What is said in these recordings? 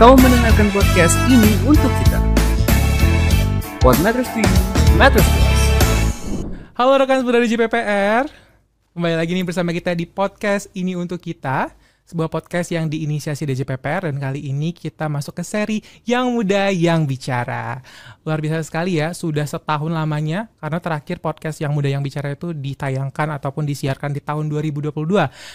Kau mendengarkan podcast ini untuk kita. What matters to you, matters to us. Halo rekan sebelah JPPR. Kembali lagi nih bersama kita di podcast ini untuk kita sebuah podcast yang diinisiasi DJPPR dan kali ini kita masuk ke seri Yang Muda Yang Bicara. Luar biasa sekali ya, sudah setahun lamanya karena terakhir podcast Yang Muda Yang Bicara itu ditayangkan ataupun disiarkan di tahun 2022.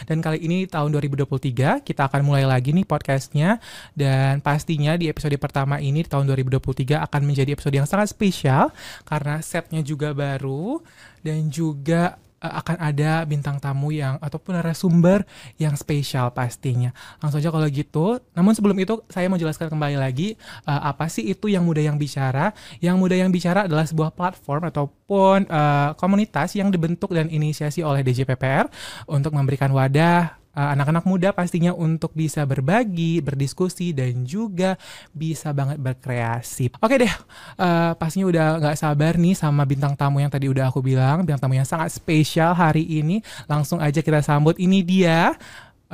Dan kali ini tahun 2023 kita akan mulai lagi nih podcastnya dan pastinya di episode pertama ini di tahun 2023 akan menjadi episode yang sangat spesial karena setnya juga baru dan juga akan ada bintang tamu yang ataupun narasumber yang spesial pastinya. Langsung aja kalau gitu. Namun sebelum itu saya mau jelaskan kembali lagi uh, apa sih itu yang muda yang bicara. Yang muda yang bicara adalah sebuah platform ataupun uh, komunitas yang dibentuk dan inisiasi oleh DJPPR untuk memberikan wadah uh, anak-anak muda pastinya untuk bisa berbagi, berdiskusi dan juga bisa banget berkreasi. Oke deh, uh, pastinya udah nggak sabar nih sama bintang tamu yang tadi udah aku bilang, bintang tamu yang sangat spesial hari ini. Langsung aja kita sambut ini dia.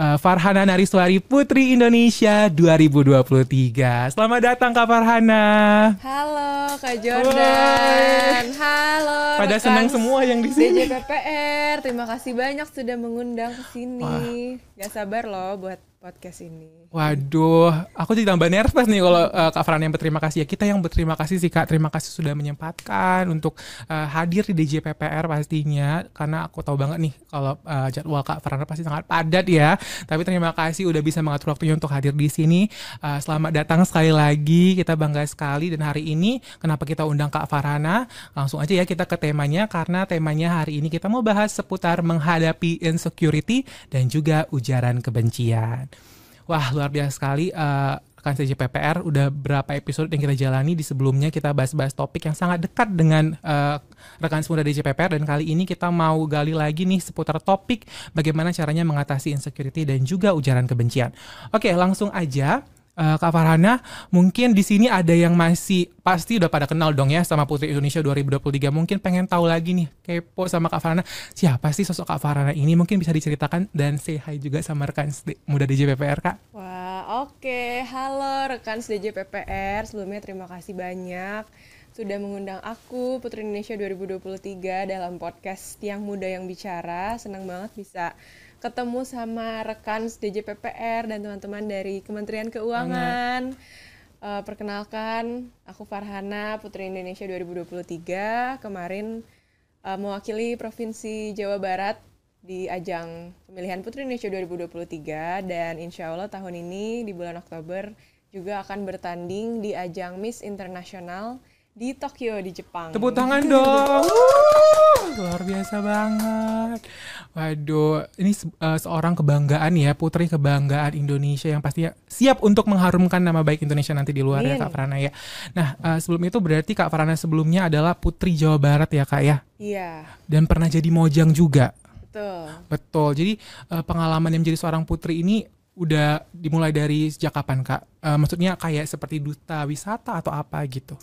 Uh, Farhana Nariswari Putri Indonesia 2023. Selamat datang Kak Farhana. Halo Kak Jordan. Halo. Pada rekan senang semua yang di sini. DJPPR. Terima kasih banyak sudah mengundang ke sini. Gak sabar loh buat podcast ini. Waduh, aku jadi tambah nervous nih kalau uh, Kak Farhan yang berterima kasih ya. Kita yang berterima kasih sih Kak, terima kasih sudah menyempatkan untuk uh, hadir di DJPPR pastinya. Karena aku tahu banget nih kalau uh, jadwal Kak Farhan pasti sangat padat ya. Tapi terima kasih udah bisa mengatur waktunya untuk hadir di sini. Uh, selamat datang sekali lagi, kita bangga sekali. Dan hari ini kenapa kita undang Kak Farhana? Langsung aja ya kita ke temanya karena temanya hari ini kita mau bahas seputar menghadapi insecurity dan juga ujaran kebencian. Wah luar biasa sekali uh, rekan CJPPR udah berapa episode yang kita jalani. Di sebelumnya kita bahas-bahas topik yang sangat dekat dengan uh, rekan semuda DJPPR dan kali ini kita mau gali lagi nih seputar topik bagaimana caranya mengatasi insecurity dan juga ujaran kebencian. Oke langsung aja Uh, Kak Farhana, mungkin di sini ada yang masih pasti udah pada kenal dong ya sama Putri Indonesia 2023. Mungkin pengen tahu lagi nih kepo sama Kak Farhana. Siapa sih sosok Kak Farhana ini? Mungkin bisa diceritakan dan say hi juga sama rekan muda DJPPR Kak. Wah oke. Okay. Halo rekan DJPPR. Sebelumnya terima kasih banyak sudah mengundang aku Putri Indonesia 2023 dalam podcast Yang Muda Yang Bicara. Senang banget bisa ketemu sama rekan DJPPR dan teman-teman dari Kementerian Keuangan. Uh, perkenalkan, aku Farhana, Putri Indonesia 2023. Kemarin uh, mewakili Provinsi Jawa Barat di ajang pemilihan Putri Indonesia 2023 dan insya Allah tahun ini di bulan Oktober juga akan bertanding di ajang Miss Internasional di Tokyo di Jepang. Tepuk tangan dong. luar biasa banget. Waduh, ini uh, seorang kebanggaan ya, putri kebanggaan Indonesia yang pastinya siap untuk mengharumkan nama baik Indonesia nanti di luar ya Kak Farana ya. Nah, uh, sebelum itu berarti Kak Farana sebelumnya adalah putri Jawa Barat ya Kak ya? Iya. Dan pernah jadi mojang juga. Betul. Betul. Jadi uh, pengalaman yang menjadi seorang putri ini udah dimulai dari sejak kapan Kak? Uh, maksudnya kayak seperti duta wisata atau apa gitu?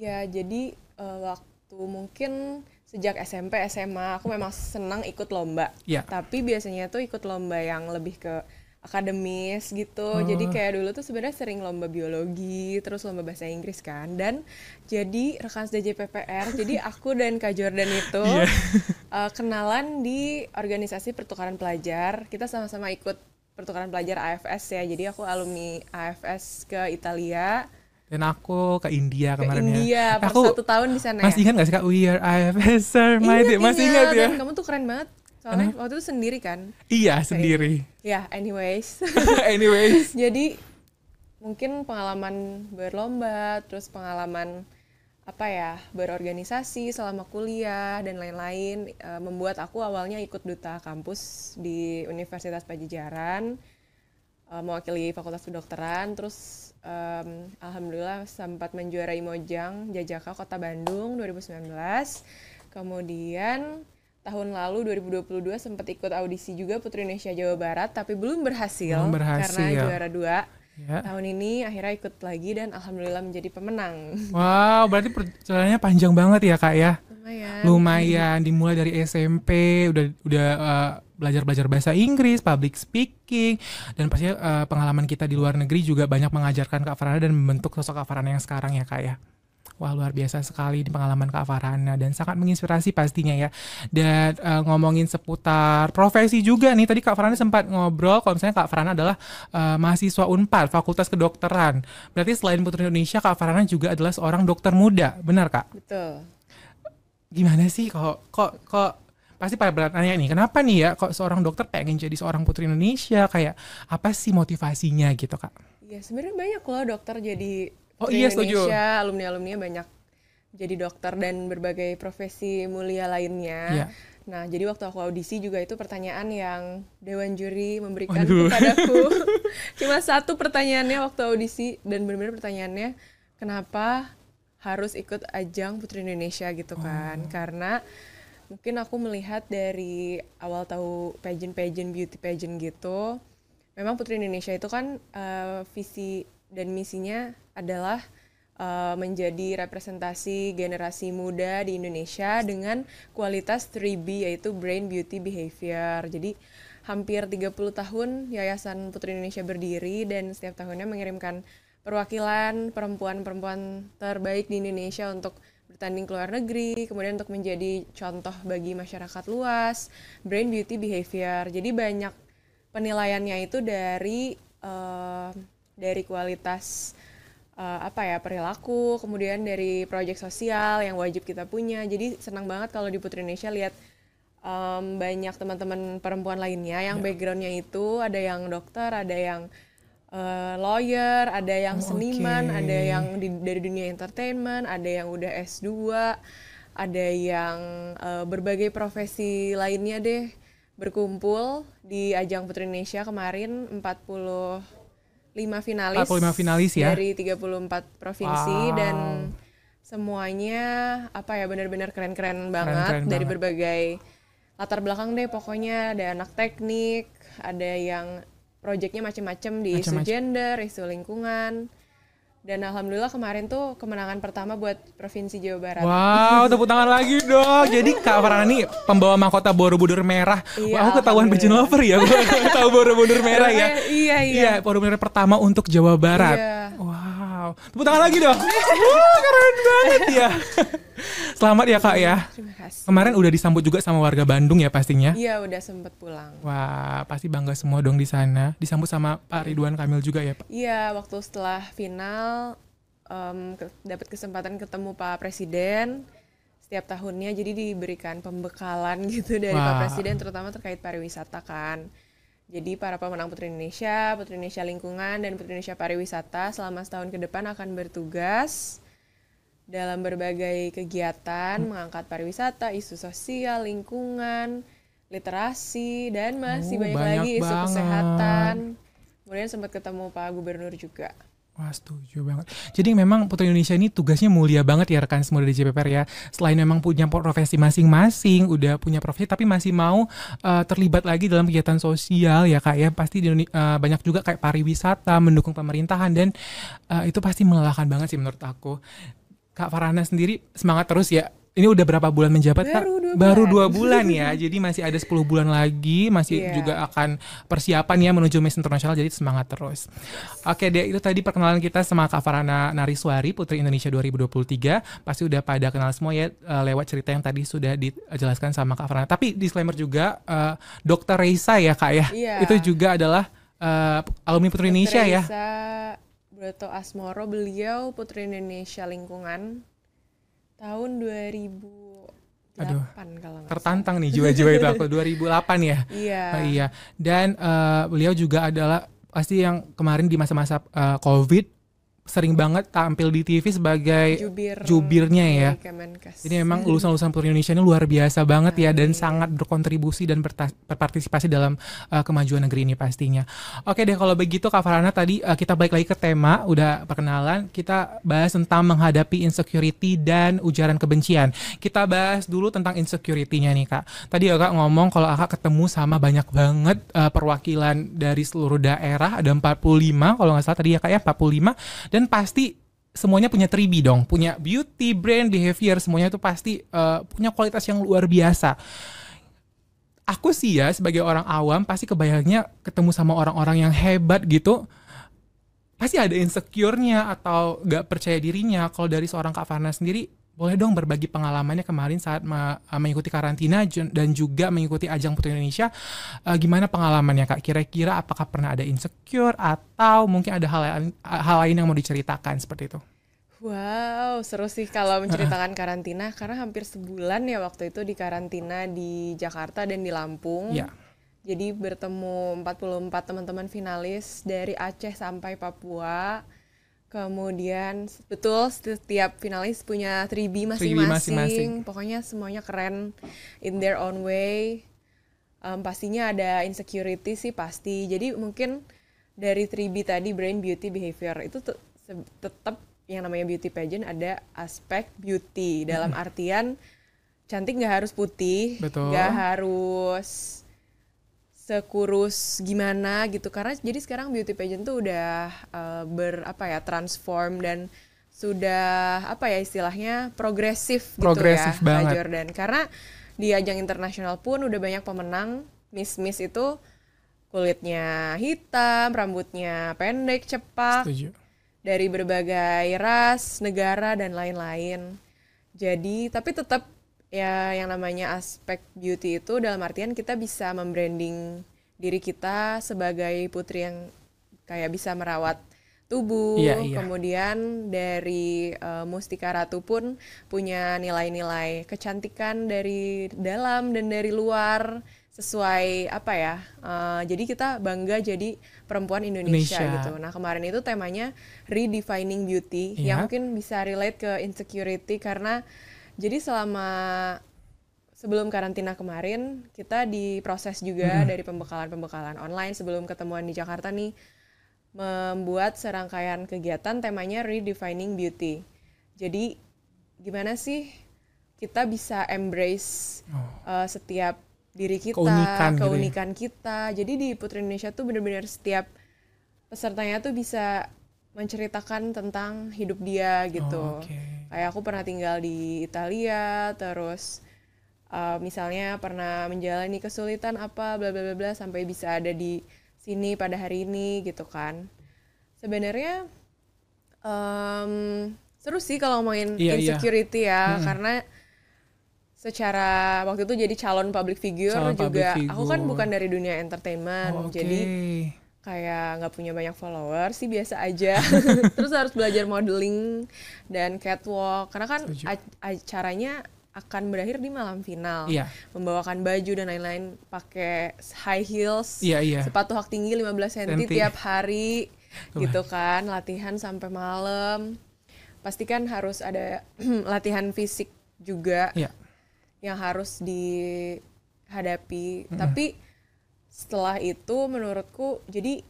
Iya, jadi uh, waktu mungkin sejak SMP SMA aku memang senang ikut lomba yeah. tapi biasanya tuh ikut lomba yang lebih ke akademis gitu oh. jadi kayak dulu tuh sebenarnya sering lomba biologi terus lomba bahasa Inggris kan dan jadi rekan DJPPR jadi aku dan Kak Jordan itu yeah. Iya. uh, kenalan di organisasi pertukaran pelajar kita sama-sama ikut pertukaran pelajar AFS ya jadi aku alumni AFS ke Italia dan aku ke India ke kemarin India, ya. aku satu tahun di sana. Masih ingat gak sih kak We are IFSR, my masih ingat, ya? Dan kamu tuh keren banget. Soalnya Kenapa? waktu itu sendiri kan? Iya sendiri. Ya, anyways. anyways. Jadi mungkin pengalaman berlomba, terus pengalaman apa ya berorganisasi selama kuliah dan lain-lain e, membuat aku awalnya ikut duta kampus di Universitas Pajajaran e, mewakili Fakultas Kedokteran terus um, alhamdulillah sempat menjuarai Mojang Jajaka Kota Bandung 2019. Kemudian tahun lalu 2022 sempat ikut audisi juga Putri Indonesia Jawa Barat tapi belum berhasil, belum berhasil karena juara dua. Ya. Tahun ini akhirnya ikut lagi dan alhamdulillah menjadi pemenang. Wow, berarti perjalanannya panjang banget ya kak ya? Lumayan. Lumayan, dimulai dari SMP, udah udah uh, belajar-belajar bahasa Inggris, public speaking, dan pastinya uh, pengalaman kita di luar negeri juga banyak mengajarkan Kak Farana dan membentuk sosok Kak Farana yang sekarang ya kak ya. Wah luar biasa sekali di pengalaman Kak Farana dan sangat menginspirasi pastinya ya. Dan uh, ngomongin seputar profesi juga nih tadi Kak Farana sempat ngobrol kalau misalnya Kak Farana adalah uh, mahasiswa Unpad Fakultas Kedokteran. Berarti selain Putri Indonesia Kak Farana juga adalah seorang dokter muda, benar Kak? Betul. Gimana sih kok kok kok pasti pada bertanya nih kenapa nih ya kok seorang dokter pengen jadi seorang Putri Indonesia kayak apa sih motivasinya gitu Kak? Ya sebenarnya banyak loh dokter jadi Oh, Putri iya. Indonesia, alumni-alumni banyak jadi dokter dan berbagai profesi mulia lainnya. Iya. Nah, jadi waktu aku audisi juga itu pertanyaan yang dewan juri memberikan Waduh. kepadaku. Cuma satu pertanyaannya waktu audisi dan benar-benar pertanyaannya kenapa harus ikut ajang Putri Indonesia gitu kan? Karena mungkin aku melihat dari awal tahu pageant-pageant beauty pageant gitu, memang Putri Indonesia itu kan eh, visi dan misinya adalah eh, menjadi representasi generasi muda di Indonesia dengan kualitas 3B yaitu brain beauty behavior. Jadi hampir 30 tahun Yayasan Putri Indonesia berdiri dan setiap tahunnya mengirimkan perwakilan perempuan-perempuan terbaik di Indonesia untuk bertanding ke luar negeri, kemudian untuk menjadi contoh bagi masyarakat luas, brain beauty behavior. Jadi banyak penilaiannya itu dari eh, dari kualitas eh, apa ya perilaku, kemudian dari proyek sosial yang wajib kita punya. Jadi senang banget kalau di Putri Indonesia lihat em, banyak teman-teman perempuan lainnya yang backgroundnya itu ada yang dokter, ada yang eh, lawyer, ada yang Oh, seniman, oke. ada yang di- dari dunia entertainment, ada yang udah S2, ada yang eh, berbagai profesi lainnya deh berkumpul di ajang Putri Indonesia kemarin 45 finalis 45 finalis ya? dari 34 provinsi Wow. dan semuanya apa ya benar-benar keren-keren banget Keren-keren dari banget. berbagai latar belakang deh pokoknya ada anak teknik ada yang proyeknya macam-macam di isu Macem-macem. gender isu lingkungan dan alhamdulillah kemarin tuh kemenangan pertama buat provinsi Jawa Barat Wow, tepuk tangan lagi dong. Jadi Kak nih pembawa mahkota Borobudur merah. Iya, Wah, aku ketahuan Pigeon Lover ya. Gua tahu Borobudur merah ya. iya iya Iya, Borobudur pertama untuk Jawa Barat. Iya. Wow. Tepuk tangan lagi dong. Wah, keren banget ya. Selamat ya Kak ya. terima kasih Kemarin udah disambut juga sama warga Bandung ya pastinya. iya udah sempet pulang Wah, pasti bangga semua dong di sana. Disambut sama Pak Ridwan Kamil juga ya, Pak. Iya, waktu setelah final ke- dapat kesempatan ketemu Pak Presiden setiap tahunnya, jadi diberikan pembekalan gitu dari Pak Wah. Presiden, terutama terkait pariwisata kan. Jadi para pemenang Putri Indonesia, Putri Indonesia Lingkungan, dan Putri Indonesia Pariwisata selama setahun ke depan akan bertugas dalam berbagai kegiatan mengangkat pariwisata, isu sosial, lingkungan, literasi, dan masih Oh, banyak, banyak lagi isu banget. kesehatan. Kemudian sempat ketemu Pak Gubernur juga. Wah setuju banget. Jadi memang Putri Indonesia ini tugasnya mulia banget ya rekan semua dari JPPR ya. Selain memang punya profesi masing-masing, udah punya profesi tapi masih mau uh, terlibat lagi dalam kegiatan sosial ya kak ya. Pasti di uh, banyak juga kayak pariwisata, mendukung pemerintahan dan uh, itu pasti melelahkan banget sih menurut aku. Kak Farhana sendiri semangat terus ya. Ini udah berapa bulan menjabat kak? Baru dua Baru bulan. dua bulan ya. Jadi masih ada 10 bulan lagi, masih Iya. juga akan persiapan ya menuju Miss Internasional. Jadi semangat terus. Oke deh, itu tadi perkenalan kita sama Kak Farana Nariswari, Putri Indonesia 2023. Pasti udah pada kenal semua ya eh, lewat cerita yang tadi sudah dijelaskan sama Kak Farana. Tapi disclaimer juga, eh, Dr. Reisa ya Kak ya, Iya. itu juga adalah eh, alumni Putri Indonesia ya. Teresa Broto Asmoro, beliau Putri Indonesia Lingkungan tahun 2008 Aduh, kalau nggak salah. Tertantang nih jiwa-jiwa itu aku 2008 ya. Iya. Oh, iya. Dan eh, beliau juga adalah pasti yang kemarin di masa-masa eh, COVID sering banget tampil di TV sebagai Jubir jubirnya ya. dari Kemenkes. Jadi memang lulusan-lulusan Putri Indonesia ini luar biasa banget ya dan sangat berkontribusi dan berpartisipasi dalam uh, kemajuan negeri ini pastinya. Oke deh kalau begitu Kak Farhana tadi uh, kita balik lagi ke tema udah perkenalan kita bahas tentang menghadapi insecurity dan ujaran kebencian. Kita bahas dulu tentang insecurity-nya nih Kak. Tadi Kak ngomong kalau Kak ketemu sama banyak banget uh, perwakilan dari seluruh daerah ada 45 kalau nggak salah tadi ya Kak ya 45 dan pasti semuanya punya tribi dong, punya beauty, brand, behavior, semuanya itu pasti uh, punya kualitas yang luar biasa. Aku sih ya sebagai orang awam pasti kebayangnya ketemu sama orang-orang yang hebat gitu, pasti ada insecure-nya atau gak percaya dirinya. Kalau dari seorang Kak Farna sendiri, boleh dong berbagi pengalamannya kemarin saat uh, mengikuti karantina dan juga mengikuti ajang Putri Indonesia. Uh, gimana pengalamannya Kak? Kira-kira apakah pernah ada insecure atau mungkin ada hal lain, hal lain yang mau diceritakan seperti itu? Wow, seru sih kalau menceritakan karantina karena hampir sebulan ya waktu itu di karantina di Jakarta dan di Lampung. Ya. Jadi bertemu 44 teman-teman finalis dari Aceh sampai Papua. Kemudian betul setiap finalis punya 3B masing-masing. Pokoknya semuanya keren in their own way. Em, pastinya ada insecurity sih pasti. Jadi mungkin dari 3B tadi brain, beauty, behavior itu tetap yang namanya beauty pageant ada aspek beauty dalam artian cantik nggak harus putih, nggak harus sekurus gimana gitu karena jadi sekarang beauty pageant tuh udah eh, ber apa ya transform dan sudah apa ya istilahnya progresif gitu Progresif ya Kak banget. Jordan karena di ajang internasional pun udah banyak pemenang miss miss itu kulitnya hitam rambutnya pendek cepak Setuju. dari berbagai ras, negara dan lain-lain. Jadi, tapi tetap ya yang namanya aspek beauty itu dalam artian kita bisa membranding diri kita sebagai putri yang kayak bisa merawat tubuh. Iya, iya. Kemudian dari eh, Mustika Ratu pun punya nilai-nilai kecantikan dari dalam dan dari luar sesuai apa ya? eh, jadi kita bangga jadi perempuan Indonesia, Indonesia. gitu. Nah kemarin itu temanya redefining beauty Iya. yang mungkin bisa relate ke insecurity karena jadi selama sebelum karantina kemarin kita diproses juga dari pembekalan-pembekalan online sebelum ketemuan di Jakarta nih membuat serangkaian kegiatan temanya redefining beauty. Jadi gimana sih kita bisa embrace uh, setiap diri kita, Oh. Keunikan gitu ya. keunikan kita. Jadi di Putri Indonesia tuh benar-benar setiap pesertanya tuh bisa menceritakan tentang hidup dia gitu. Oh, oke. Kayak aku pernah tinggal di Italia, terus uh, misalnya pernah menjalani kesulitan apa bla bla bla bla sampai bisa ada di sini pada hari ini gitu kan. Sebenarnya em, seru sih kalau ngomongin Iya, iya. insecurity ya karena secara waktu itu jadi calon public figure Calon juga public aku kan figure. bukan dari dunia entertainment Oh, oke. jadi kayak nggak punya banyak follower sih biasa aja terus harus belajar modeling dan catwalk karena kan acaranya akan berakhir di malam final Iya. membawakan baju dan lain-lain pakai high heels Iya, iya. sepatu hak tinggi 15 cm Senti. tiap hari gitu kan latihan sampai malam pastikan harus ada latihan fisik juga Iya. yang harus dihadapi. Tapi setelah itu menurutku jadi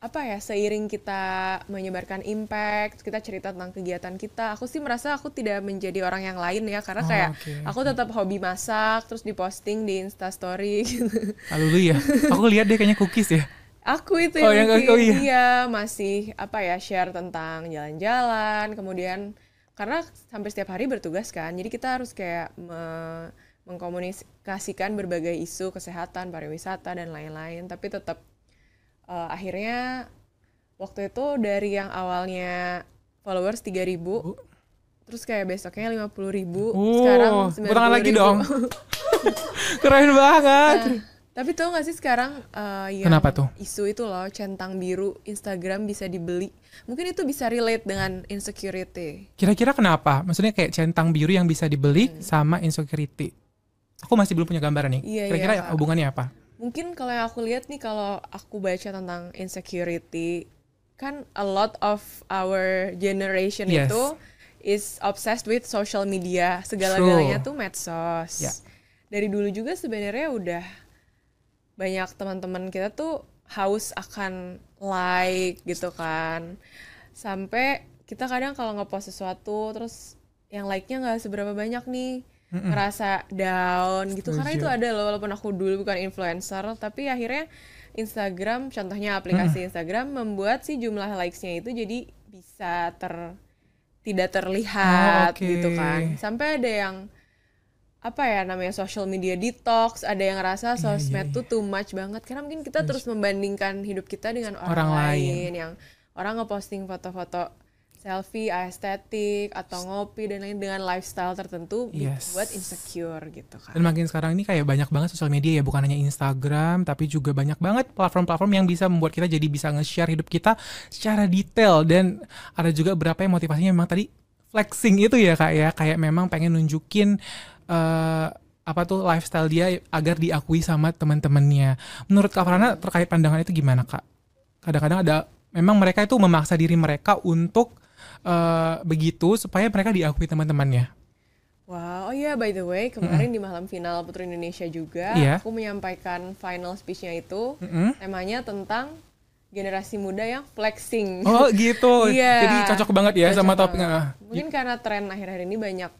apa ya seiring kita menyebarkan impact, kita cerita tentang kegiatan kita, aku sih merasa aku tidak menjadi orang yang lain ya karena Oh, kayak oke, aku tetap hobi masak terus diposting di Insta Story gitu. Lalu ya. Aku lihat deh kayaknya cookies ya. Aku itu Oh, yang yang- oh iya. dia masih apa ya share tentang jalan-jalan, kemudian karena hampir setiap hari bertugas kan, jadi kita harus kayak me- mengkomunikasikan berbagai isu kesehatan, pariwisata dan lain-lain, tapi tetap eh, akhirnya waktu itu dari yang awalnya followers 3000 terus kayak besoknya 50.000 ribu Oh, sekarang tepuk tangan lagi 90.000. dong. Keren banget. Nah, tapi tau gak sih sekarang eh, yang Kenapa tuh? isu itu loh centang biru Instagram bisa dibeli. Mungkin itu bisa relate dengan insecurity. Kira-kira kenapa? Maksudnya kayak centang biru yang bisa dibeli sama insecurity. Aku masih belum punya gambaran nih. Iya, Kira-kira iya, Kak. hubungannya apa? Mungkin kalau yang aku lihat nih kalau aku baca tentang insecurity kan a lot of our generation Yes. itu is obsessed with social media segala-galanya tuh medsos Ya. dari dulu juga sebenarnya udah banyak teman-teman kita tuh haus akan like gitu kan sampai kita kadang kalau ngepost sesuatu terus yang like-nya nggak seberapa banyak nih ngerasa down gitu karena itu Setuju. ada loh walaupun aku dulu bukan influencer tapi akhirnya Instagram contohnya aplikasi Instagram membuat si jumlah likes-nya itu jadi bisa ter tidak terlihat Oh, oke. gitu kan sampai ada yang apa ya namanya social media detox ada yang ngerasa Iya, sosmed tuh too much banget karena mungkin kita terus membandingkan hidup kita dengan orang, Orang lain. lain yang orang ngeposting foto-foto selfie estetik atau ngopi dan lain dengan lifestyle tertentu Yes. buat insecure gitu kan Dan makin sekarang ini kayak banyak banget sosial media ya, bukan hanya Instagram, tapi juga banyak banget platform-platform yang bisa membuat kita jadi bisa nge-share hidup kita secara detail. Dan ada juga beberapa yang motivasinya memang tadi flexing itu ya kak ya, kayak memang pengen nunjukin eh, apa tuh lifestyle dia agar diakui sama teman-temannya. Menurut Kak Farana terkait pandangan itu gimana kak? Kadang-kadang ada, memang mereka itu memaksa diri mereka untuk eh, begitu supaya mereka diakui teman-temannya. Wow, oh iya by the way kemarin di malam final Putri Indonesia juga Iya. aku menyampaikan final speech-nya itu Mm-mm. temanya tentang generasi muda yang flexing. Oh gitu. Iya. Jadi cocok banget ya Cocok sama topiknya. Ah, Mungkin karena tren akhir-akhir ini banyak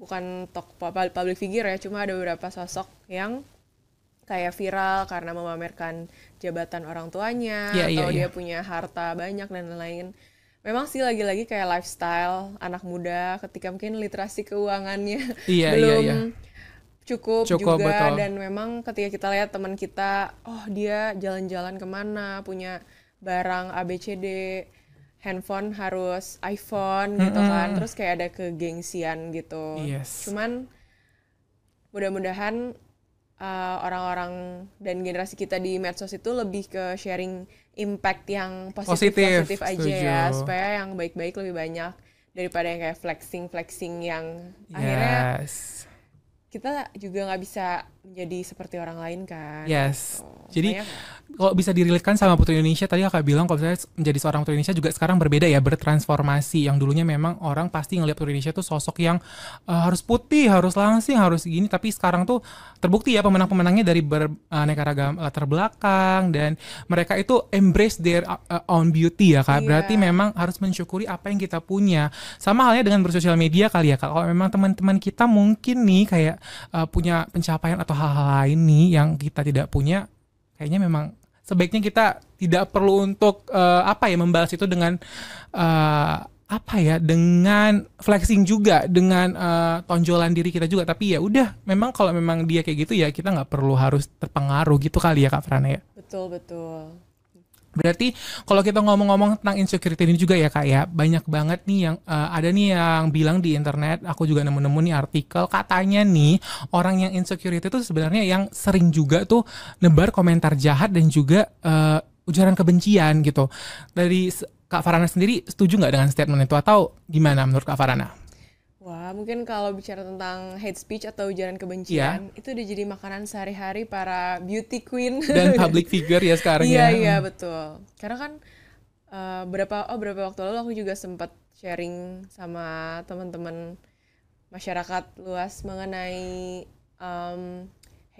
bukan tok pu- public figure ya, cuma ada beberapa sosok yang kayak viral karena memamerkan jabatan orang tuanya Iya, iya, atau iya. dia punya harta banyak dan lain-lain. Memang sih lagi-lagi kayak lifestyle anak muda ketika mungkin literasi keuangannya Iya, iya, belum iya. cukup, Cukup, juga betul. dan memang ketika kita lihat teman kita oh dia jalan-jalan ke mana punya barang ABCD handphone harus iPhone gitu kan terus kayak ada kegengsian gitu Yes. cuman mudah-mudahan uh, orang-orang dan generasi kita di medsos itu lebih ke sharing impact yang positif Positif, positif aja ya setuju. supaya yang baik-baik lebih banyak daripada yang kayak flexing flexing yang akhirnya Yes. kita juga nggak bisa menjadi seperti orang lain kan Yes. gitu. Jadi kalau bisa direlitkan sama Putri Indonesia tadi kakak bilang kalau misalnya menjadi seorang Putri Indonesia juga sekarang berbeda ya bertransformasi yang dulunya memang orang pasti ngelihat Putri Indonesia tuh sosok yang eh, harus putih harus langsing harus gini tapi sekarang tuh terbukti ya pemenang-pemenangnya dari beraneka ragam latar belakang dan mereka itu embrace their uh, own beauty ya kak Iya. berarti memang harus mensyukuri apa yang kita punya sama halnya dengan bersosial media kali ya kak kalau memang teman-teman kita mungkin nih kayak uh, punya pencapaian atau hal-hal lain nih yang kita tidak punya kayaknya memang sebaiknya kita tidak perlu untuk uh, apa ya membalas itu dengan uh, apa ya dengan flexing juga dengan uh, tonjolan diri kita juga. Tapi ya udah memang kalau memang dia kayak gitu ya kita nggak perlu harus terpengaruh gitu kali ya kak Frana ya. Betul betul Berarti kalau kita ngomong-ngomong tentang insecurity ini juga ya kak ya banyak banget nih yang eh, ada nih yang bilang di internet aku juga nemu-nemu nih artikel katanya nih orang yang insecurity itu sebenarnya yang sering juga tuh nebar komentar jahat dan juga eh, ujaran kebencian gitu dari kak Farana sendiri setuju nggak dengan statement itu atau gimana menurut kak Farana? Wah, mungkin kalau bicara tentang hate speech atau ujaran kebencian, itu udah jadi makanan sehari-hari para beauty queen. Dan public figure ya sekarang Iya, ya. iya, betul. Karena kan eh, berapa oh berapa waktu lalu aku juga sempat sharing sama teman-teman masyarakat luas mengenai em,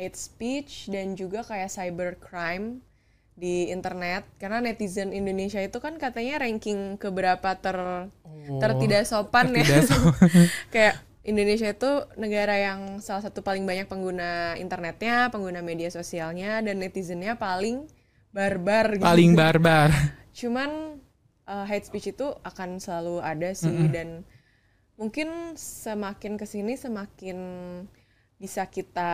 hate speech dan juga kayak cybercrime di internet karena netizen Indonesia itu kan katanya ranking keberapa ter tertidak sopan ya tertidak sopan. kayak Indonesia itu negara yang salah satu paling banyak pengguna internetnya, pengguna media sosialnya, dan netizennya paling barbar gitu. Paling barbar. Cuman uh, hate speech itu akan selalu ada sih dan mungkin semakin ke sini semakin bisa kita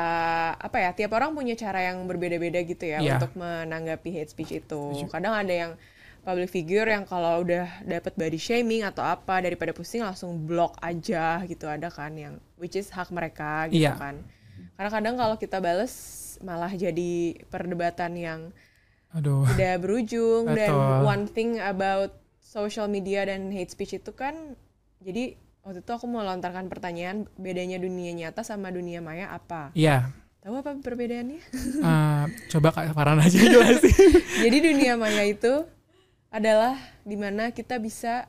apa ya tiap orang punya cara yang berbeda-beda gitu ya Iya. untuk menanggapi hate speech itu. Kadang ada yang public figure yang kalau udah dapat body shaming atau apa daripada pusing langsung block aja gitu ada kan yang which is hak mereka gitu Iya. kan. Karena kadang kalau kita bales malah jadi perdebatan yang Aduh. tidak berujung dan one thing about social media dan hate speech itu kan jadi waktu itu aku mau lontarkan pertanyaan bedanya dunia nyata sama dunia maya apa Iya. tahu apa perbedaannya Eh, coba kak Farana aja jelasin. jadi dunia maya itu adalah di mana kita bisa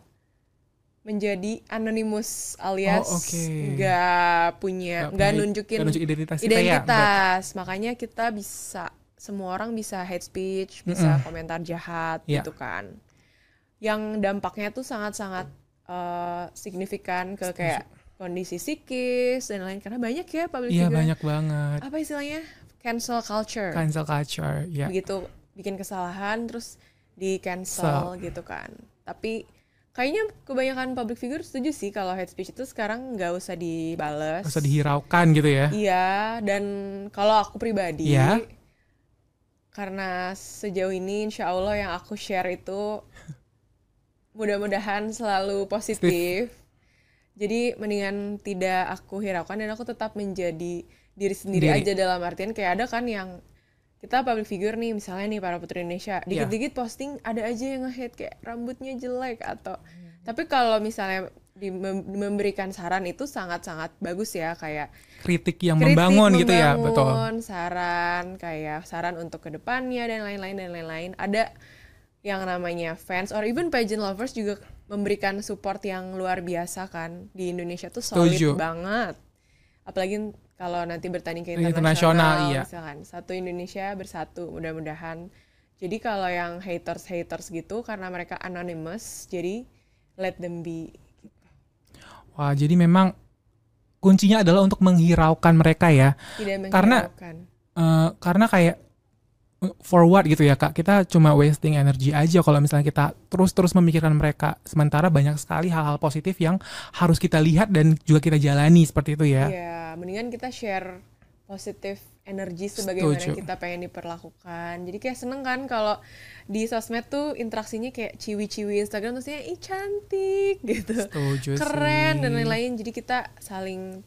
menjadi anonymous alias Oh, oke. nggak punya Nggak nunjukin nggak nunjuk identitas kita ya, identitas makanya kita bisa semua orang bisa hate speech bisa komentar jahat Iya. gitu kan yang dampaknya tuh sangat-sangat eh, signifikan ke kayak kondisi psikis dan lain karena banyak ya public Iya figure banyak banget. apa istilahnya cancel culture Cancel culture, ya. begitu bikin kesalahan terus di cancel gitu kan tapi kayaknya kebanyakan public figure setuju sih kalau hate speech itu sekarang nggak usah dibales usah dihiraukan gitu ya. iya dan kalau aku pribadi Iya. karena sejauh ini insya Allah yang aku share itu mudah-mudahan selalu positif jadi mendingan tidak aku hiraukan dan aku tetap menjadi diri sendiri Diri. aja dalam artian kayak ada kan yang kita public figure nih misalnya nih para putri Indonesia Iya. dikit-dikit posting ada aja yang nge-hate kayak rambutnya jelek atau tapi kalau misalnya di mem- memberikan saran itu sangat-sangat bagus ya kayak Kritik yang kritik membangun gitu ya, betul. membangun, saran kayak saran untuk ke depannya dan lain-lain dan lain-lain ada yang namanya fans or even pageant lovers juga memberikan support yang luar biasa kan di Indonesia tuh solid Setuju. banget apalagi kalau nanti bertanding ke Internasional, iya. misalkan satu Indonesia bersatu mudah-mudahan jadi kalau yang haters haters gitu karena mereka anonymous jadi let them be Wah, jadi memang kuncinya adalah untuk menghiraukan mereka ya. tidak Karena- Eh, karena kayak forward gitu ya kak kita cuma wasting energi aja kalau misalnya kita terus-terus memikirkan mereka sementara banyak sekali hal-hal positif yang harus kita lihat dan juga kita jalani seperti itu ya Iya, mendingan kita share positif energi sebagaimana Setuju. kita pengen diperlakukan. Jadi kayak seneng kan kalau di sosmed tuh interaksinya kayak ciwi-ciwi Instagram terusnya ih cantik gitu. setuju Keren sih. dan lain-lain. Jadi kita saling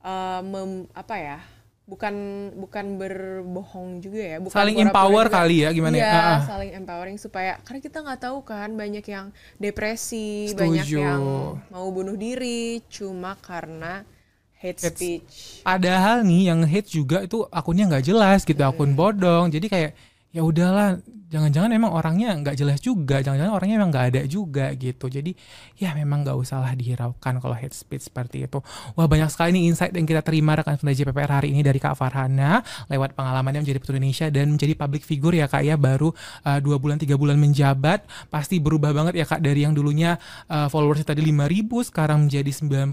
uh, mem- apa ya? Bukan bukan berbohong juga ya, bukan saling empower juga. kali ya gimana ya Ah, ah. saling empowering supaya karena kita nggak tahu kan banyak yang depresi, Setuju. banyak yang mau bunuh diri cuma karena hate Hate- speech. padahal nih yang hate juga itu akunnya nggak jelas gitu akun bodong jadi kayak ya udahlah jangan-jangan emang orangnya nggak jelas juga jangan-jangan orangnya emang nggak ada juga gitu. Jadi ya memang nggak usahlah dihiraukan kalau hate speech seperti itu. Wah banyak sekali nih insight yang kita terima rekan Sunda JPPR hari ini dari Kak Farhana lewat pengalamannya menjadi putri Indonesia dan menjadi public figure ya kak ya. Baru uh, dua bulan tiga bulan menjabat pasti berubah banget ya kak dari yang dulunya uh, followersnya tadi 5000 sekarang menjadi 90000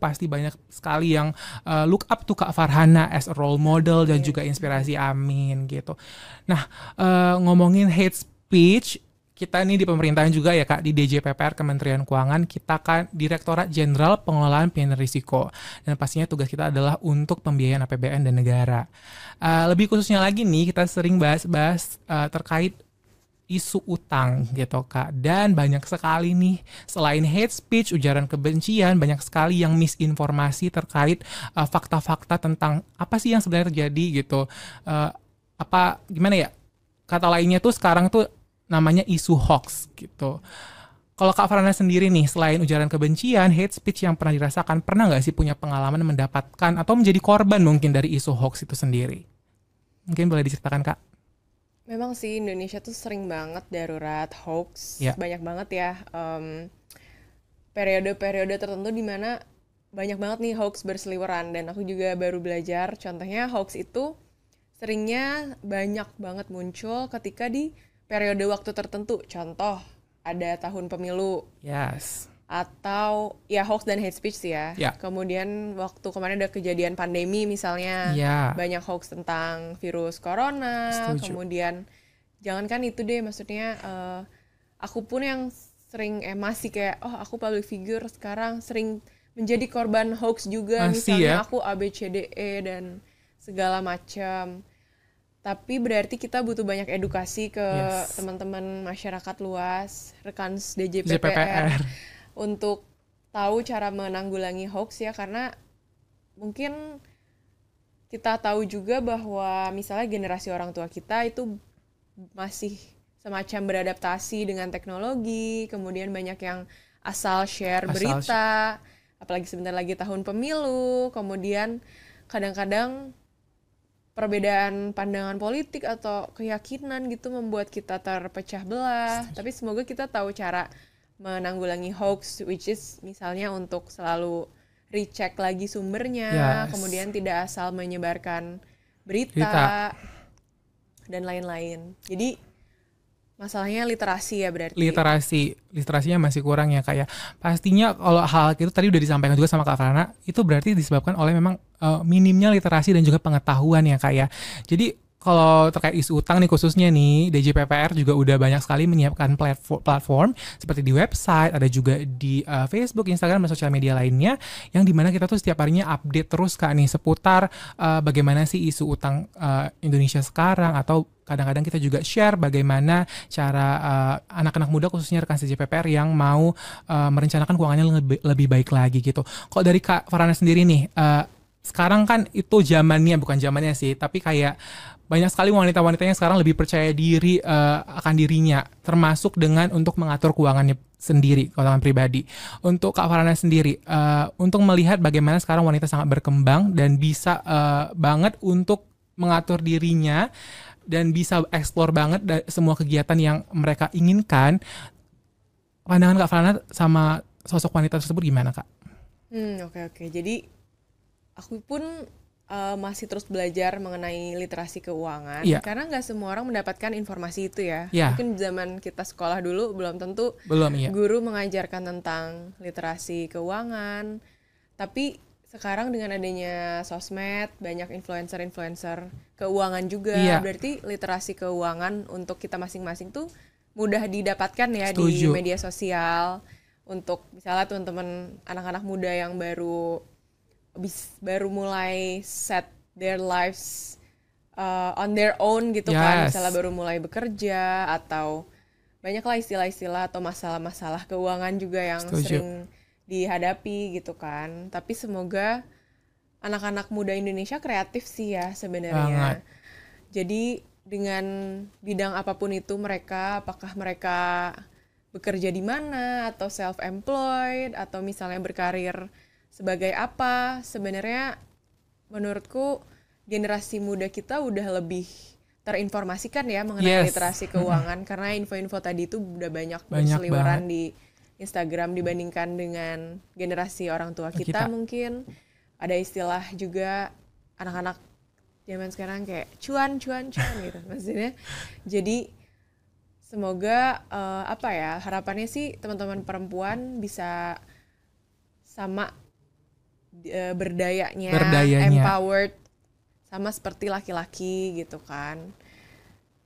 pasti banyak sekali yang uh, look up to Kak Farhana as a role model dan juga inspirasi. Amin gitu. Nah uh, ngomongin hate speech kita nih di pemerintahan juga ya Kak di DJPPR Kementerian Keuangan kita kan Direktorat Jenderal Pengelolaan Pidana Risiko. Dan pastinya tugas kita adalah untuk pembiayaan APBN dan negara. Uh, lebih khususnya lagi nih kita sering bahas-bahas uh, terkait isu utang gitu kak. Dan banyak sekali nih selain hate speech ujaran kebencian banyak sekali yang misinformasi terkait uh, fakta-fakta tentang apa sih yang sebenarnya terjadi gitu. Uh, apa gimana ya kata lainnya tuh sekarang tuh namanya isu hoax gitu kalau Kak Farana sendiri nih, selain ujaran kebencian, hate speech yang pernah dirasakan, pernah nggak sih punya pengalaman mendapatkan atau menjadi korban mungkin dari isu hoax itu sendiri? Mungkin boleh diceritakan Kak? Memang sih Indonesia tuh sering banget darurat hoax, Ya. banyak banget ya em, periode-periode tertentu di mana banyak banget nih hoax berseliweran dan aku juga baru belajar contohnya hoax itu seringnya banyak banget muncul ketika di periode waktu tertentu contoh ada tahun pemilu Yes. atau ya hoax dan hate speech sih ya. Ya. Kemudian waktu kemarin ada kejadian pandemi misalnya Ya. banyak hoax tentang virus corona. Setuju. Kemudian jangankan itu deh maksudnya eh, aku pun yang sering eh masih kayak oh aku public figure sekarang sering menjadi korban hoax juga Masih misalnya ya? aku ABCDE dan segala macam. Tapi berarti kita butuh banyak edukasi ke Yes. teman-teman masyarakat luas, rekan DJPPR JPPR. untuk tahu cara menanggulangi hoax ya karena mungkin kita tahu juga bahwa misalnya generasi orang tua kita itu masih semacam beradaptasi dengan teknologi, kemudian banyak yang asal share Asal berita, apalagi sebentar lagi tahun pemilu, kemudian kadang-kadang perbedaan pandangan politik atau keyakinan gitu membuat kita terpecah belah. Tapi semoga kita tahu cara menanggulangi hoax, which is misalnya untuk selalu recheck lagi sumbernya, Yes. kemudian tidak asal menyebarkan berita, Berita. dan lain-lain. Jadi masalahnya literasi ya berarti. literasi. Literasinya masih kurang ya kayak pastinya kalau hal itu tadi udah disampaikan juga sama Kak Farana itu berarti disebabkan oleh memang eh, minimnya literasi dan juga pengetahuan ya Kak ya. Jadi kalau terkait isu utang nih khususnya nih DJPPR juga udah banyak sekali menyiapkan platform, platform seperti di website ada juga di eh, Facebook Instagram dan sosial media lainnya yang di mana kita tuh setiap harinya update terus Kak nih seputar eh, bagaimana sih isu utang eh, Indonesia sekarang atau kadang-kadang kita juga share bagaimana cara uh, anak-anak muda khususnya rekan CJPPR yang mau uh, merencanakan keuangannya lebih, lebih baik lagi gitu. Kok dari Kak Farana sendiri nih, uh, sekarang kan itu zamannya bukan zamannya sih, tapi kayak banyak sekali wanita-wanita yang sekarang lebih percaya diri uh, akan dirinya, termasuk dengan untuk mengatur keuangannya sendiri, keuangan pribadi. Untuk Kak Farana sendiri, uh, untuk melihat bagaimana sekarang wanita sangat berkembang dan bisa uh, banget untuk mengatur dirinya dan bisa explore banget semua kegiatan yang mereka inginkan. Pandangan Kak Farana sama sosok wanita tersebut gimana Kak? Hmm, oke oke. Jadi aku pun eh, masih terus belajar mengenai literasi keuangan Iya. karena nggak semua orang mendapatkan informasi itu ya. Iya. Mungkin zaman kita sekolah dulu belum tentu Belum iya. guru mengajarkan tentang literasi keuangan. Tapi sekarang dengan adanya sosmed, banyak influencer-influencer keuangan juga. Iya. Berarti literasi keuangan untuk kita masing-masing tuh mudah didapatkan ya di Setuju. media sosial. Untuk misalnya teman-teman anak-anak muda yang baru bis, baru mulai set their lives uh, on their own gitu kan, Yes. misalnya baru mulai bekerja atau banyaklah istilah-istilah atau masalah-masalah keuangan juga yang Setuju. sering dihadapi gitu kan. Tapi semoga anak-anak muda Indonesia kreatif sih ya sebenarnya. Jadi dengan bidang apa pun itu mereka apakah mereka bekerja di mana atau self employed atau misalnya berkarir sebagai apa? Sebenarnya menurutku generasi muda kita udah lebih terinformasikan ya mengenai Yes. literasi keuangan. Karena info-info tadi itu udah banyak, Banyak berseliweran di Instagram dibandingkan dengan generasi orang tua kita, Kita. mungkin. Ada istilah juga anak-anak zaman sekarang kayak cuan cuan cuan gitu maksudnya. Jadi semoga eh, apa ya harapannya sih teman-teman perempuan bisa sama eh, berdayanya, Berdayanya. empowered sama seperti laki-laki gitu kan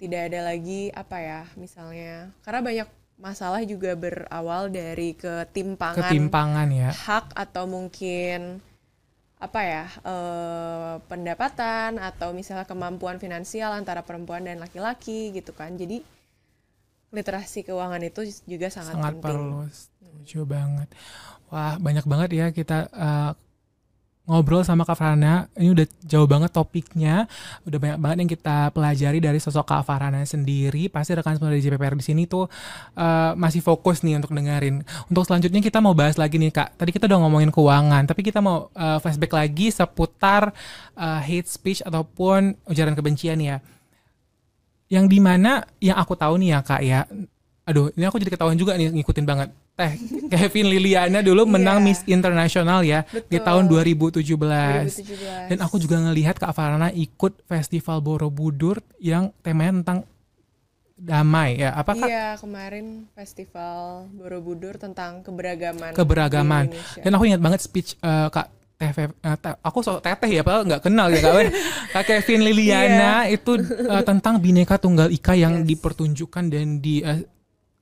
tidak ada lagi apa ya misalnya karena banyak masalah juga berawal dari ketimpangan Ketimpangan ya. hak atau mungkin apa ya eh, pendapatan atau misalnya kemampuan finansial antara perempuan dan laki-laki gitu kan jadi literasi keuangan itu juga sangat, sangat penting perlu setuju banget wah banyak banget ya kita eh, ngobrol sama Kak Farana ini udah jauh banget topiknya. Udah banyak banget yang kita pelajari dari sosok Kak Farana sendiri. Pasti rekan semua dari JPPR di sini tuh eh, masih fokus nih untuk dengerin. Untuk selanjutnya kita mau bahas lagi nih Kak. Tadi kita udah ngomongin keuangan tapi kita mau eh, flashback lagi seputar eh, hate speech ataupun ujaran kebencian ya. Yang di mana yang aku tahu nih ya kak ya. Aduh ini aku jadi ketahuan juga nih ngikutin banget teh Kevin Liliana dulu menang Iya. Miss Internasional ya di Betul. tahun 2017. 2017 dan aku juga ngelihat Kak Farana ikut festival Borobudur yang temanya tentang damai ya apa Kak? Iya kemarin festival Borobudur tentang keberagaman keberagaman di dan aku ingat banget speech eh, Kak Teh eh, Teh- aku so teteh ya padahal nggak kenal ya Kak Kak Kevin Liliana itu eh, tentang bineka tunggal ika yang Yes. dipertunjukkan dan di eh,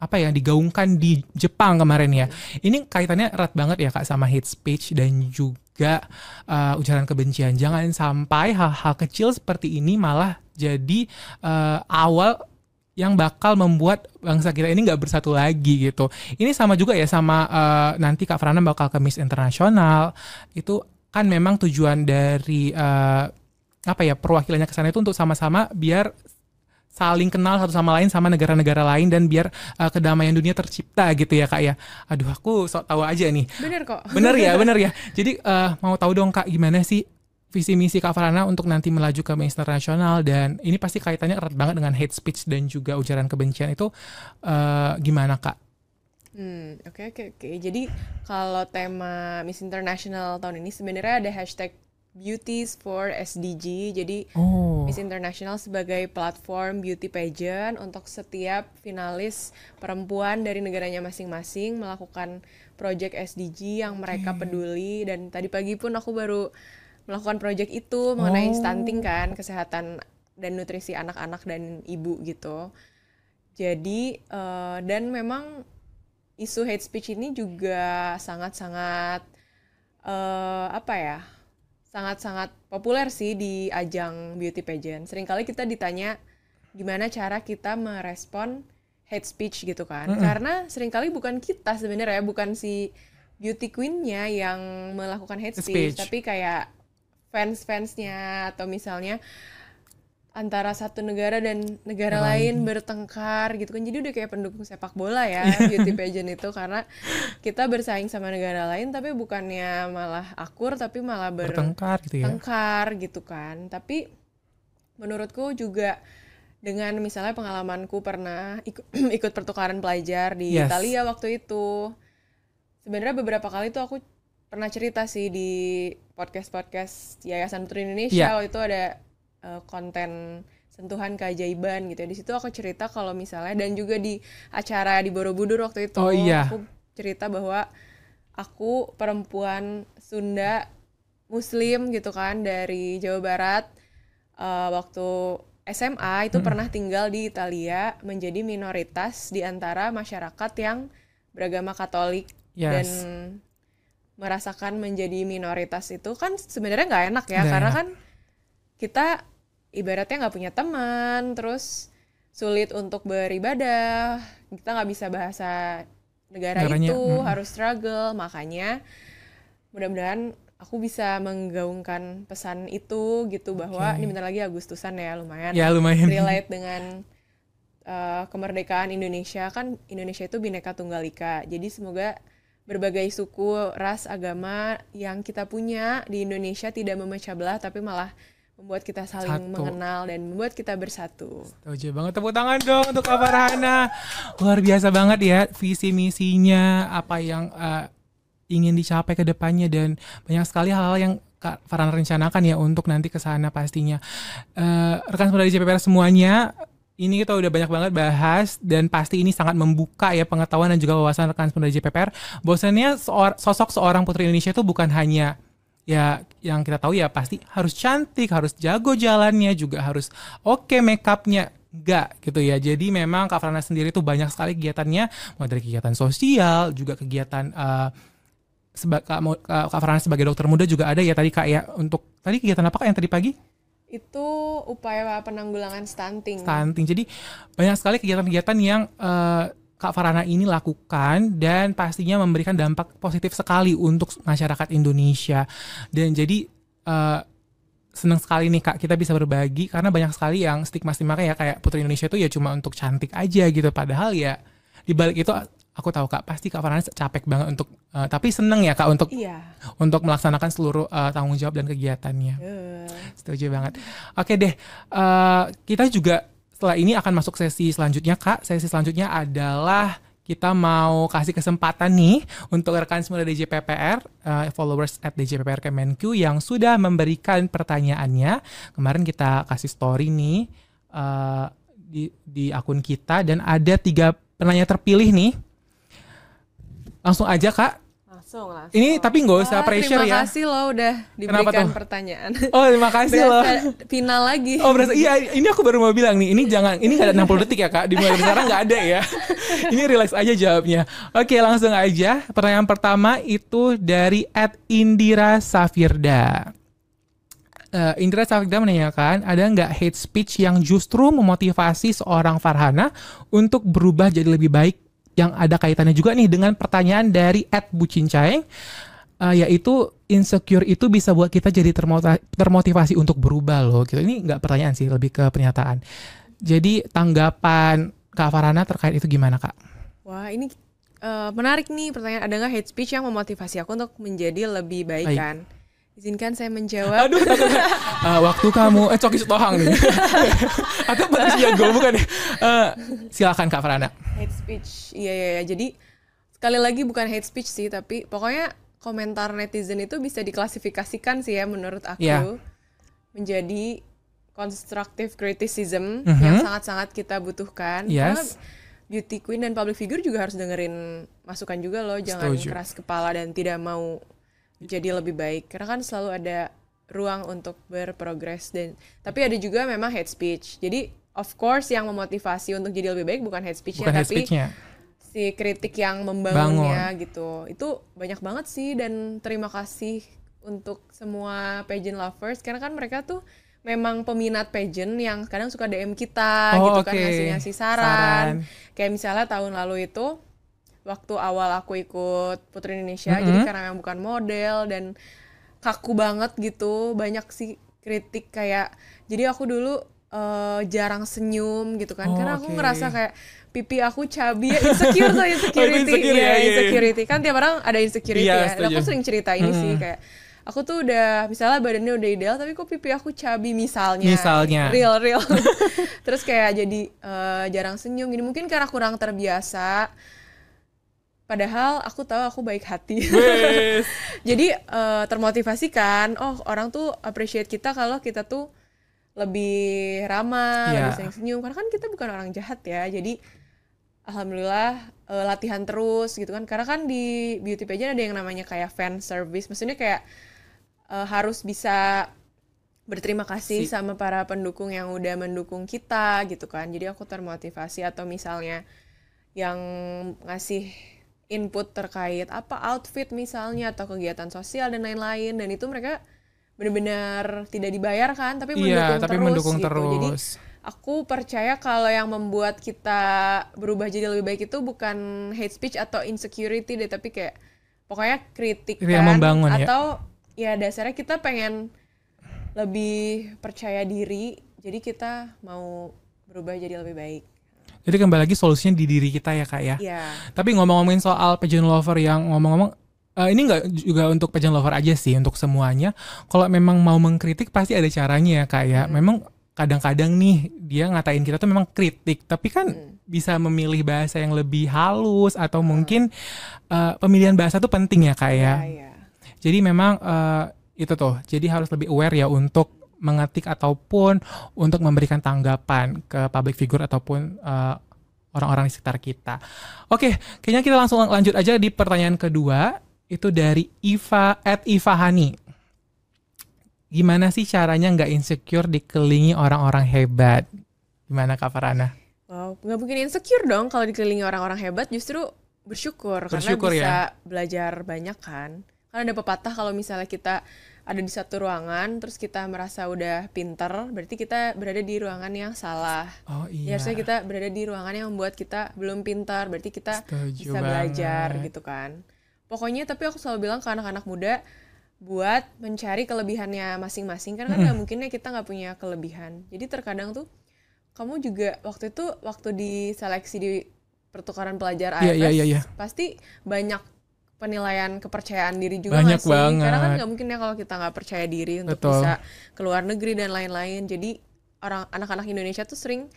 apa ya digaungkan di Jepang kemarin ya. Ini kaitannya erat banget ya Kak sama hate speech dan juga eh, ujaran kebencian. Jangan sampai hal-hal kecil seperti ini malah jadi eh, awal yang bakal membuat bangsa kita ini nggak bersatu lagi gitu. Ini sama juga ya sama eh, nanti Kak Frana bakal ke Miss Internasional. Itu kan memang tujuan dari eh, apa ya perwakilannya ke sana itu untuk sama-sama biar saling kenal satu sama lain sama negara-negara lain dan biar eh, kedamaian dunia tercipta gitu ya Kak ya. Aduh aku sok tahu aja nih. Bener kok. Bener ya, bener ya. Jadi eh, mau tahu dong Kak gimana sih visi misi Kak Farhana untuk nanti melaju ke Internasional dan ini pasti kaitannya erat banget dengan hate speech dan juga ujaran kebencian itu eh, gimana Kak? Hmm, oke oke oke. Jadi kalau tema Miss International tahun ini sebenarnya ada hashtag Beauties for SDG. Jadi Oh, Miss International sebagai platform beauty pageant untuk setiap finalis perempuan dari negaranya masing-masing melakukan project SDG yang mereka peduli dan tadi pagi pun aku baru melakukan project itu mengenai Oh. stunting kan, kesehatan dan nutrisi anak-anak dan ibu gitu. Jadi eh, dan memang isu hate speech ini juga sangat-sangat eh, apa ya? Sangat-sangat populer sih di ajang beauty pageant. Seringkali kita ditanya gimana cara kita merespon hate speech gitu kan. Karena sering kali bukan kita sebenarnya bukan si beauty queen-nya yang melakukan hate Hate speech, speech. tapi kayak fans-fansnya atau misalnya antara satu negara dan negara Negara lain bertengkar gitu kan. Jadi udah kayak pendukung sepak bola ya beauty pageant itu karena kita bersaing sama negara lain tapi bukannya malah akur tapi malah ber bertengkar gitu ya. tengkar gitu kan. Tapi menurutku juga dengan misalnya pengalamanku pernah ikut, ikut pertukaran pelajar di Yes. Italia waktu itu. Sebenarnya beberapa kali tuh aku pernah cerita sih di podcast-podcast Yayasan Putri Indonesia Iya. waktu itu ada eh, konten sentuhan keajaiban gitu ya. Di situ aku cerita kalau misalnya dan juga di acara di Borobudur waktu itu Oh, iya. aku cerita bahwa aku perempuan Sunda Muslim gitu kan dari Jawa Barat eh, waktu SMA itu pernah tinggal di Italia menjadi minoritas di antara masyarakat yang beragama Katolik dan Yes. merasakan menjadi minoritas itu kan sebenarnya nggak enak ya Nggak karena enak. kan kita ibaratnya nggak punya teman terus sulit untuk beribadah kita nggak bisa bahasa negara Negaranya, itu mm. harus struggle makanya mudah-mudahan aku bisa menggaungkan pesan itu gitu bahwa Oke. ini bentar lagi Agustusan ya lumayan Ya lumayan. relate dengan uh, kemerdekaan Indonesia kan Indonesia itu bineka tunggal ika jadi semoga berbagai suku ras agama yang kita punya di Indonesia tidak memecah belah tapi malah membuat kita saling Satu. mengenal dan membuat kita bersatu Setuju banget tepuk tangan dong untuk Kak Farhana. Luar biasa banget ya visi misinya apa yang eh, ingin dicapai ke depannya dan banyak sekali hal-hal yang Kak Farhana rencanakan ya untuk nanti ke sana pastinya. Eh, rekan dari JPPR semuanya ini kita udah banyak banget bahas dan pasti ini sangat membuka ya pengetahuan dan juga wawasan rekan dari JPPR. Seor- sosok seorang putri Indonesia itu bukan hanya ya yang kita tahu ya pasti harus cantik, harus jago jalannya, juga harus oke make upnya enggak gitu ya. Jadi memang Kak Frana sendiri tuh banyak sekali kegiatannya, mulai dari kegiatan sosial, juga kegiatan eh seba- Kak, Kak Frana sebagai dokter muda juga ada ya tadi Kak ya untuk tadi kegiatan apa Kak yang tadi pagi? itu upaya penanggulangan stunting stunting. Jadi banyak sekali kegiatan-kegiatan yang eh, Kak Farana ini lakukan dan pastinya memberikan dampak positif sekali untuk masyarakat Indonesia. Dan jadi eh, senang sekali nih Kak kita bisa berbagi karena banyak sekali yang stigma-stigma ya kayak Putri Indonesia itu ya cuma untuk cantik aja gitu. Padahal ya di balik itu aku tahu Kak pasti Kak Farana capek banget untuk eh, tapi seneng ya Kak untuk iya untuk melaksanakan seluruh eh, tanggung jawab dan kegiatannya. Eh, Setuju banget. Oke deh, eh, kita juga setelah ini akan masuk sesi selanjutnya, Kak. Sesi selanjutnya adalah kita mau kasih kesempatan nih untuk rekan semua dari DJPPR, eh, followers at DJPPR Kemenq yang sudah memberikan pertanyaannya. Kemarin kita kasih story nih eh, di, di akun kita dan ada tiga penanya terpilih nih. Langsung aja, Kak. Langsung langsung. Ini tapi nggak usah Wah, pressure terima ya. kasih loh udah diberikan pertanyaan. Oh, terima kasih loh. Berasa final lagi. Oh berasa iya ini aku baru mau bilang nih ini jangan ini nggak ada 60 detik ya kak. Dimulai dari sekarang nggak ada ya. Ini relax aja jawabnya. Oke langsung aja. Pertanyaan pertama itu dari Ed Indira Safirda. Eh, Indra Safirda menanyakan ada nggak hate speech yang justru memotivasi seorang Farhana untuk berubah jadi lebih baik yang ada kaitannya juga nih dengan pertanyaan dari Ed Bucincaeng Eh, yaitu insecure itu bisa buat kita jadi termotivasi untuk berubah loh gitu ini nggak pertanyaan sih lebih ke pernyataan jadi tanggapan Kak Farhana terkait itu gimana Kak? Wah ini eh, menarik nih pertanyaan ada nggak hate speech yang memotivasi aku untuk menjadi lebih baik, Baik. kan? Izinkan saya menjawab. Aduh, takut. Eh, waktu kamu eh coki setohang nih. Atau petis jago bukan ya? Eh, silakan Kak Farana. hate speech. Iya iya iya. Jadi sekali lagi bukan hate speech sih, tapi pokoknya komentar netizen itu bisa diklasifikasikan sih ya menurut aku Iya. menjadi constructive criticism Mhm. yang sangat-sangat kita butuhkan. Karena Yes. beauty queen dan public figure juga harus dengerin masukan juga loh, jangan Setuju. keras kepala dan tidak mau jadi lebih baik. Karena kan selalu ada ruang untuk berprogres dan tapi ada juga memang hate speech. Jadi of course yang memotivasi untuk jadi lebih baik bukan hate speech-nya Bukan hate tapi speech-nya. si kritik yang membangunnya gitu. Itu banyak banget sih dan terima kasih untuk semua pageant lovers karena kan mereka tuh memang peminat pageant yang kadang suka DM kita Oh, gitu kan oke. ngasih-ngasih Saran. saran. Kayak misalnya tahun lalu itu waktu awal aku ikut Putri Indonesia Mm-hmm. jadi karena memang bukan model dan kaku banget gitu banyak sih kritik kayak jadi aku dulu eh, jarang senyum gitu kan Oh, karena aku oke. ngerasa kayak pipi aku cabi ya insecure tuh insecurity insecure ya, iya. insecurity kan tiap orang ada insecurity Iya, ya Dan aku sering cerita ini sih kayak aku tuh udah misalnya badannya udah ideal tapi kok pipi aku cabi misalnya Misalnya. real real terus kayak jadi eh, jarang senyum gini mungkin karena kurang terbiasa padahal aku tahu aku baik hati. Wes. jadi eh, termotivasi kan oh orang tuh appreciate kita kalau kita tuh lebih ramah Iya. lebih sering senyum. Karena kan kita bukan orang jahat ya. Jadi alhamdulillah eh, latihan terus gitu kan. Karena kan di beauty pageant ada yang namanya kayak fan service. Maksudnya kayak eh, harus bisa berterima kasih Si- sama para pendukung yang udah mendukung kita gitu kan. Jadi aku termotivasi atau misalnya yang ngasih input terkait apa outfit misalnya atau kegiatan sosial dan lain-lain dan itu mereka benar-benar tidak dibayar kan tapi Iya, mendukung tapi terus mendukung gitu jadi terus. aku percaya kalau yang membuat kita berubah jadi lebih baik itu bukan hate speech atau insecurity deh tapi kayak pokoknya kritik Yang membangun, ya. atau ya dasarnya kita pengen lebih percaya diri jadi kita mau berubah jadi lebih baik Jadi kembali lagi solusinya di diri kita ya kak ya. ya Tapi ngomong-ngomongin soal pageant lover yang ngomong-ngomong eh, ini nggak juga untuk pageant lover aja sih untuk semuanya. Kalau memang mau mengkritik pasti ada caranya ya kak ya. Memang kadang-kadang nih dia ngatain kita tuh memang kritik, tapi kan bisa memilih bahasa yang lebih halus atau mungkin eh, pemilihan bahasa tuh penting ya kak ya. ya, ya. Jadi memang eh, itu tuh, jadi harus lebih aware ya untuk mengetik ataupun untuk memberikan tanggapan ke public figure ataupun eh, orang-orang di sekitar kita. Oke, kayaknya kita langsung lanjut aja di pertanyaan kedua. Itu dari Iva at Iva Hani. Gimana sih caranya nggak insecure dikelilingi orang-orang hebat? Gimana Kak Farana? wow nggak mungkin insecure dong kalau dikelilingi orang-orang hebat justru bersyukur, Bersyukur karena bisa ya. belajar banyak kan kan ada pepatah kalau misalnya kita ada di satu ruangan terus kita merasa udah pinter berarti kita berada di ruangan yang salah Oh Ya, iya. harusnya kita berada di ruangan yang membuat kita belum pintar, berarti kita Setuju bisa belajar banget. gitu kan. Pokoknya tapi aku selalu bilang ke anak-anak muda buat mencari kelebihannya masing-masing karena kan nggak mungkin ya kita nggak punya kelebihan. Jadi terkadang tuh kamu juga waktu itu waktu di seleksi di pertukaran pelajar AFS iya, iya, iya. pasti banyak penilaian kepercayaan diri juga Banyak sih? Karena kan banget. nggak mungkin ya kalau kita nggak percaya diri untuk Betul. bisa ke luar negeri dan lain-lain. Jadi orang anak-anak Indonesia tuh sering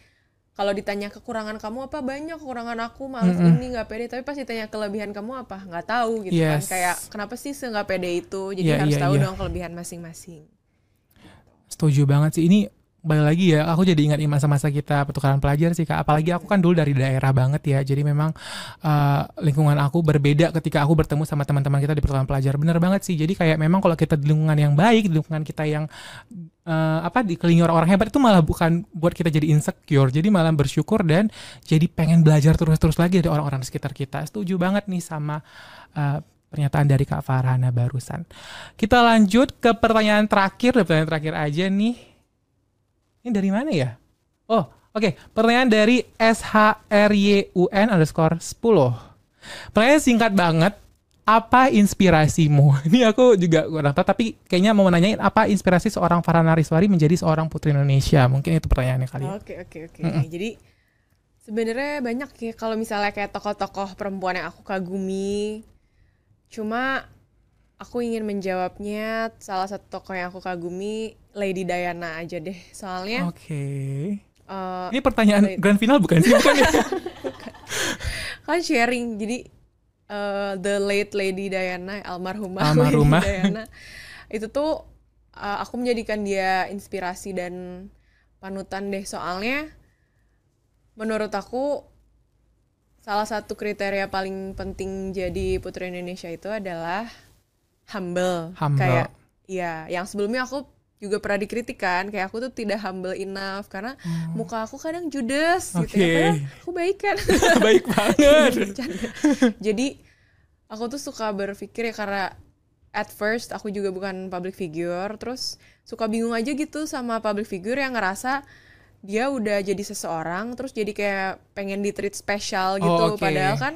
kalau ditanya kekurangan kamu apa banyak kekurangan aku maaf ini nggak pede tapi pas ditanya kelebihan kamu apa nggak tahu gitu kan Yes. kayak kenapa sih nggak pede itu jadi Iya, harus iya, tahu iya. dong kelebihan masing-masing Setuju banget sih. Ini balik lagi ya, aku jadi ingat masa-masa kita pertukaran pelajar sih kak. Apalagi aku kan dulu dari daerah banget ya. Jadi memang eh, lingkungan aku berbeda ketika aku bertemu sama teman-teman kita di pertukaran pelajar. Bener banget sih. Jadi kayak memang kalau kita di lingkungan yang baik, di lingkungan kita yang eh, apa dikelilingi orang-orang hebat itu malah bukan buat kita jadi insecure. Jadi malah bersyukur dan jadi pengen belajar terus-terus lagi dari orang-orang di sekitar kita. Setuju banget nih sama eh, pernyataan dari Kak Farhana barusan. Kita lanjut ke pertanyaan terakhir, pertanyaan terakhir aja nih. Ini dari mana ya? Oh, oke. Pertanyaan dari SHRYUN underscore 10. Pertanyaan singkat banget. Apa inspirasimu? Ini aku juga kurang tahu, tapi kayaknya mau nanyain apa inspirasi seorang Farhana Riswari menjadi seorang putri Indonesia? Mungkin itu pertanyaannya kali ya. Oke oke oke. Jadi sebenarnya banyak ya kalau misalnya kayak tokoh-tokoh perempuan yang aku kagumi. Cuma aku ingin menjawabnya salah satu tokoh yang aku kagumi Lady Diana aja deh. Soalnya Oke. eh, Ini pertanyaan Wait. grand final bukan sih? Bukan ya? kan sharing jadi eh, the late Lady Diana almarhumah, Almarhumah. Lady Diana itu tuh eh, aku menjadikan dia inspirasi dan panutan deh soalnya menurut aku salah satu kriteria paling penting jadi putri Indonesia itu adalah humble, Humble. kayak iya yang sebelumnya aku juga pernah dikritik kan kayak aku tuh tidak humble enough karena muka aku kadang judes gitu ya Oh. Padahal aku baik kan Baik banget. Jadi aku tuh suka berpikir ya karena at first aku juga bukan public figure, terus suka bingung aja gitu sama public figure yang ngerasa dia udah jadi seseorang, terus jadi kayak pengen di treat spesial gitu, Oh, oke. padahal kan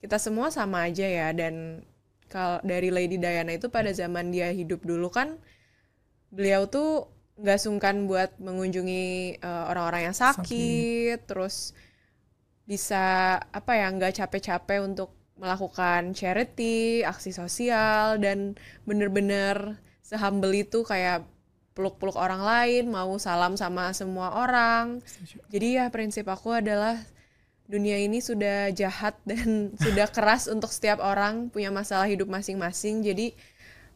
kita semua sama aja ya dan kalau dari Lady Diana itu pada zaman dia hidup dulu kan beliau tuh nggak sungkan buat mengunjungi eh, orang-orang yang sakit, terus bisa apa ya nggak capek-capek untuk melakukan charity, aksi sosial dan bener-bener sehumble itu kayak peluk-peluk orang lain, mau salam sama semua orang. Jadi ya prinsip aku adalah dunia ini sudah jahat dan sudah keras untuk setiap orang punya masalah hidup masing-masing. Jadi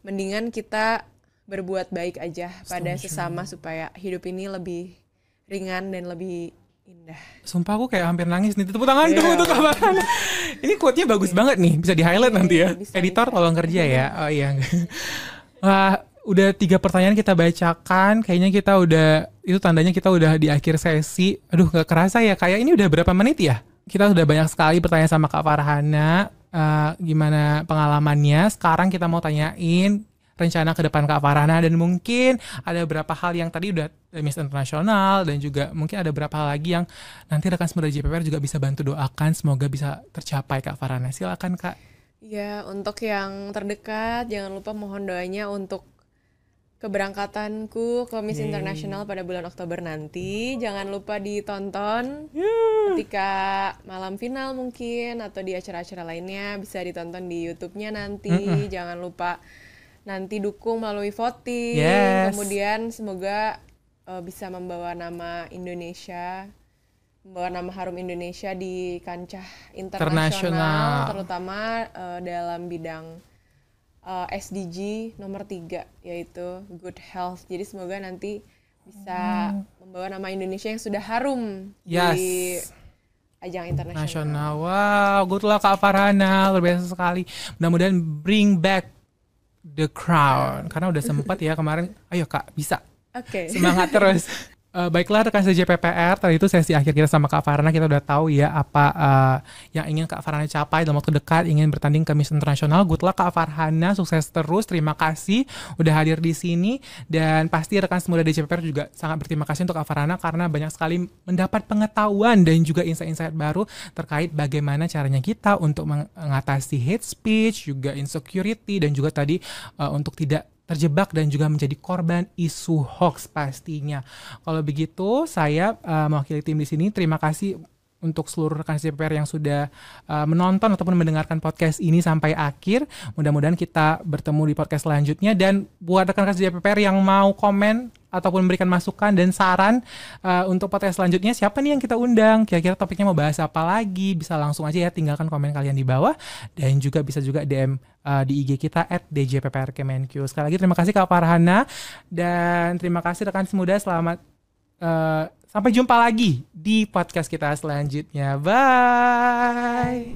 mendingan kita berbuat baik aja pada Setuju. sesama supaya hidup ini lebih ringan dan lebih indah. Sumpah aku kayak hampir nangis nih. Tepuk tangan dong Iya. untuk. Ini quote-nya bagus banget nih. Bisa di-highlight nanti ya. bisa, Editor bisa. tolong kerja ya. Oh iya. Wah, udah tiga pertanyaan kita bacakan. Kayaknya kita udah itu tandanya kita udah di akhir sesi. Aduh, nggak kerasa ya. Kayak ini udah berapa menit ya? Kita sudah banyak sekali pertanyaan sama Kak Farhana. Eh, gimana pengalamannya? Sekarang kita mau tanyain rencana ke depan Kak Farhana dan mungkin ada beberapa hal yang tadi udah Miss Internasional dan juga mungkin ada beberapa hal lagi yang nanti rekan semua dari JPPR juga bisa bantu doakan semoga bisa tercapai Kak Farhana. Silakan Kak. Ya, untuk yang terdekat, jangan lupa mohon doanya untuk keberangkatanku ke Miss Yeay. International pada bulan Oktober nanti. Jangan lupa ditonton ketika malam final mungkin atau di acara-acara lainnya bisa ditonton di YouTube-nya nanti. Jangan lupa nanti dukung melalui voting. Yes. Kemudian semoga eh, bisa membawa nama Indonesia membawa nama harum Indonesia di kancah internasional, terutama eh, dalam bidang eh, SDG nomor tiga yaitu good health. Jadi semoga nanti bisa membawa nama Indonesia yang sudah harum di Yes. ajang internasional. Nasional. Wow, good luck Kak Farhana. Luar biasa sekali. Mudah-mudahan bring back the crown. Karena udah sempat ya kemarin. Ayo Kak, bisa. Oke. Semangat terus. Eh, baiklah rekan CJPPR, tadi itu sesi akhir kita sama Kak Farhana, kita udah tahu ya apa eh, yang ingin Kak Farhana capai dalam waktu dekat, ingin bertanding ke Miss Internasional. Good luck Kak Farhana, sukses terus, terima kasih udah hadir di sini. Dan pasti rekan semua dari JPPR juga sangat berterima kasih untuk Kak Farhana karena banyak sekali mendapat pengetahuan dan juga insight-insight baru terkait bagaimana caranya kita untuk mengatasi hate speech, juga insecurity, dan juga tadi eh, untuk tidak terjebak dan juga menjadi korban isu hoax pastinya. Kalau begitu, saya uh, mewakili tim di sini. Terima kasih untuk seluruh rekan CPR yang sudah uh, menonton ataupun mendengarkan podcast ini sampai akhir. Mudah-mudahan kita bertemu di podcast selanjutnya. Dan buat rekan-rekan CPR yang mau komen ataupun memberikan masukan dan saran uh, untuk podcast selanjutnya siapa nih yang kita undang? Kira-kira topiknya mau bahas apa lagi? Bisa langsung aja ya tinggalkan komen kalian di bawah. Dan juga bisa juga DM uh, di IG kita at DJPPR Kemenq sekali lagi terima kasih Kak Farhana. Dan terima kasih rekan semuda selamat uh, Sampai jumpa lagi di podcast kita selanjutnya. Bye.